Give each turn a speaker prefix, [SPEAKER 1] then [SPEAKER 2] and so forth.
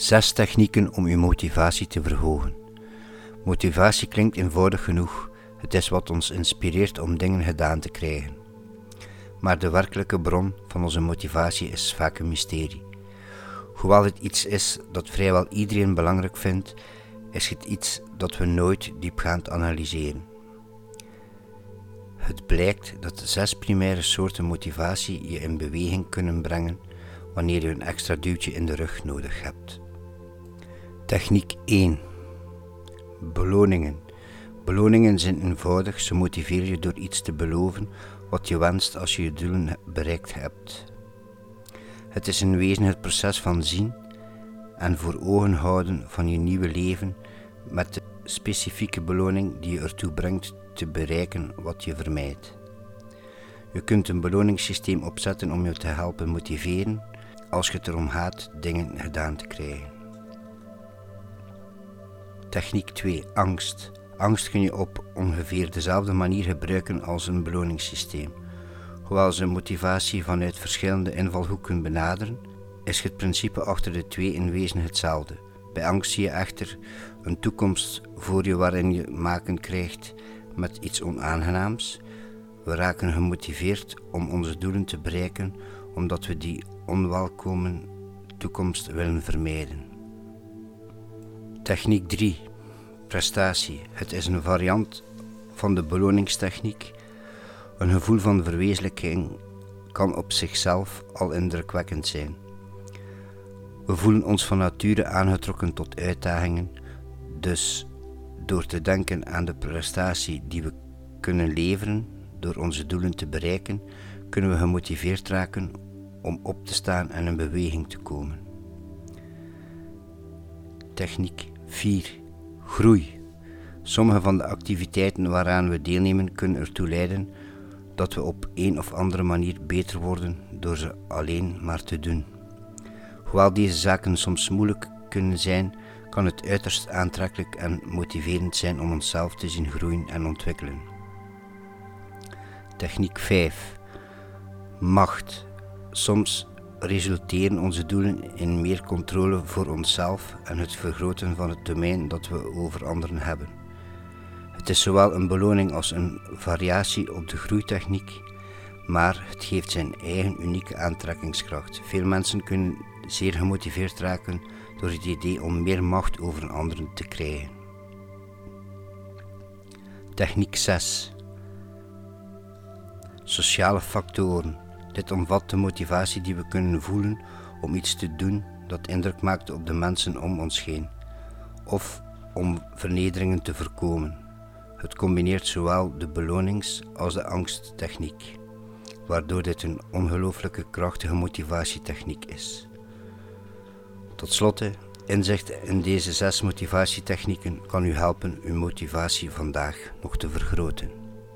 [SPEAKER 1] Zes technieken om uw motivatie te verhogen. Motivatie klinkt eenvoudig genoeg. Het is wat ons inspireert om dingen gedaan te krijgen. Maar de werkelijke bron van onze motivatie is vaak een mysterie. Hoewel het iets is dat vrijwel iedereen belangrijk vindt, is het iets dat we nooit diepgaand analyseren. Het blijkt dat zes primaire soorten motivatie je in beweging kunnen brengen wanneer je een extra duwtje in de rug nodig hebt. Techniek 1. Beloningen. Beloningen zijn eenvoudig, ze motiveren je door iets te beloven wat je wenst als je je doelen bereikt hebt. Het is in wezen het proces van zien en voor ogen houden van je nieuwe leven met de specifieke beloning die je ertoe brengt te bereiken wat je vermijdt. Je kunt een beloningssysteem opzetten om je te helpen motiveren als je het erom gaat dingen gedaan te krijgen. Techniek 2. Angst. Angst kun je op ongeveer dezelfde manier gebruiken als een beloningssysteem. Hoewel ze motivatie vanuit verschillende invalhoeken benaderen, is het principe achter de twee in wezen hetzelfde. Bij angst zie je echter een toekomst voor je waarin je maken krijgt met iets onaangenaams. We raken gemotiveerd om onze doelen te bereiken omdat we die onwelkome toekomst willen vermijden. Techniek 3. Prestatie. Het is een variant van de beloningstechniek. Een gevoel van verwezenlijking kan op zichzelf al indrukwekkend zijn. We voelen ons van nature aangetrokken tot uitdagingen, dus door te denken aan de prestatie die we kunnen leveren door onze doelen te bereiken, kunnen we gemotiveerd raken om op te staan en in beweging te komen. Techniek 4. Groei. Sommige van de activiteiten waaraan we deelnemen kunnen ertoe leiden dat we op een of andere manier beter worden door ze alleen maar te doen. Hoewel deze zaken soms moeilijk kunnen zijn, kan het uiterst aantrekkelijk en motiverend zijn om onszelf te zien groeien en ontwikkelen. Techniek 5. Macht. Soms resulteren onze doelen in meer controle voor onszelf en het vergroten van het domein dat we over anderen hebben. Het is zowel een beloning als een variatie op de groeitechniek, maar het geeft zijn eigen unieke aantrekkingskracht. Veel mensen kunnen zeer gemotiveerd raken door het idee om meer macht over anderen te krijgen. Techniek 6. Sociale factoren. Dit omvat de motivatie die we kunnen voelen om iets te doen dat indruk maakt op de mensen om ons heen, of om vernederingen te voorkomen. Het combineert zowel de belonings- als de angsttechniek, waardoor dit een ongelooflijke krachtige motivatietechniek is. Tot slot, inzicht in deze zes motivatietechnieken kan u helpen uw motivatie vandaag nog te vergroten.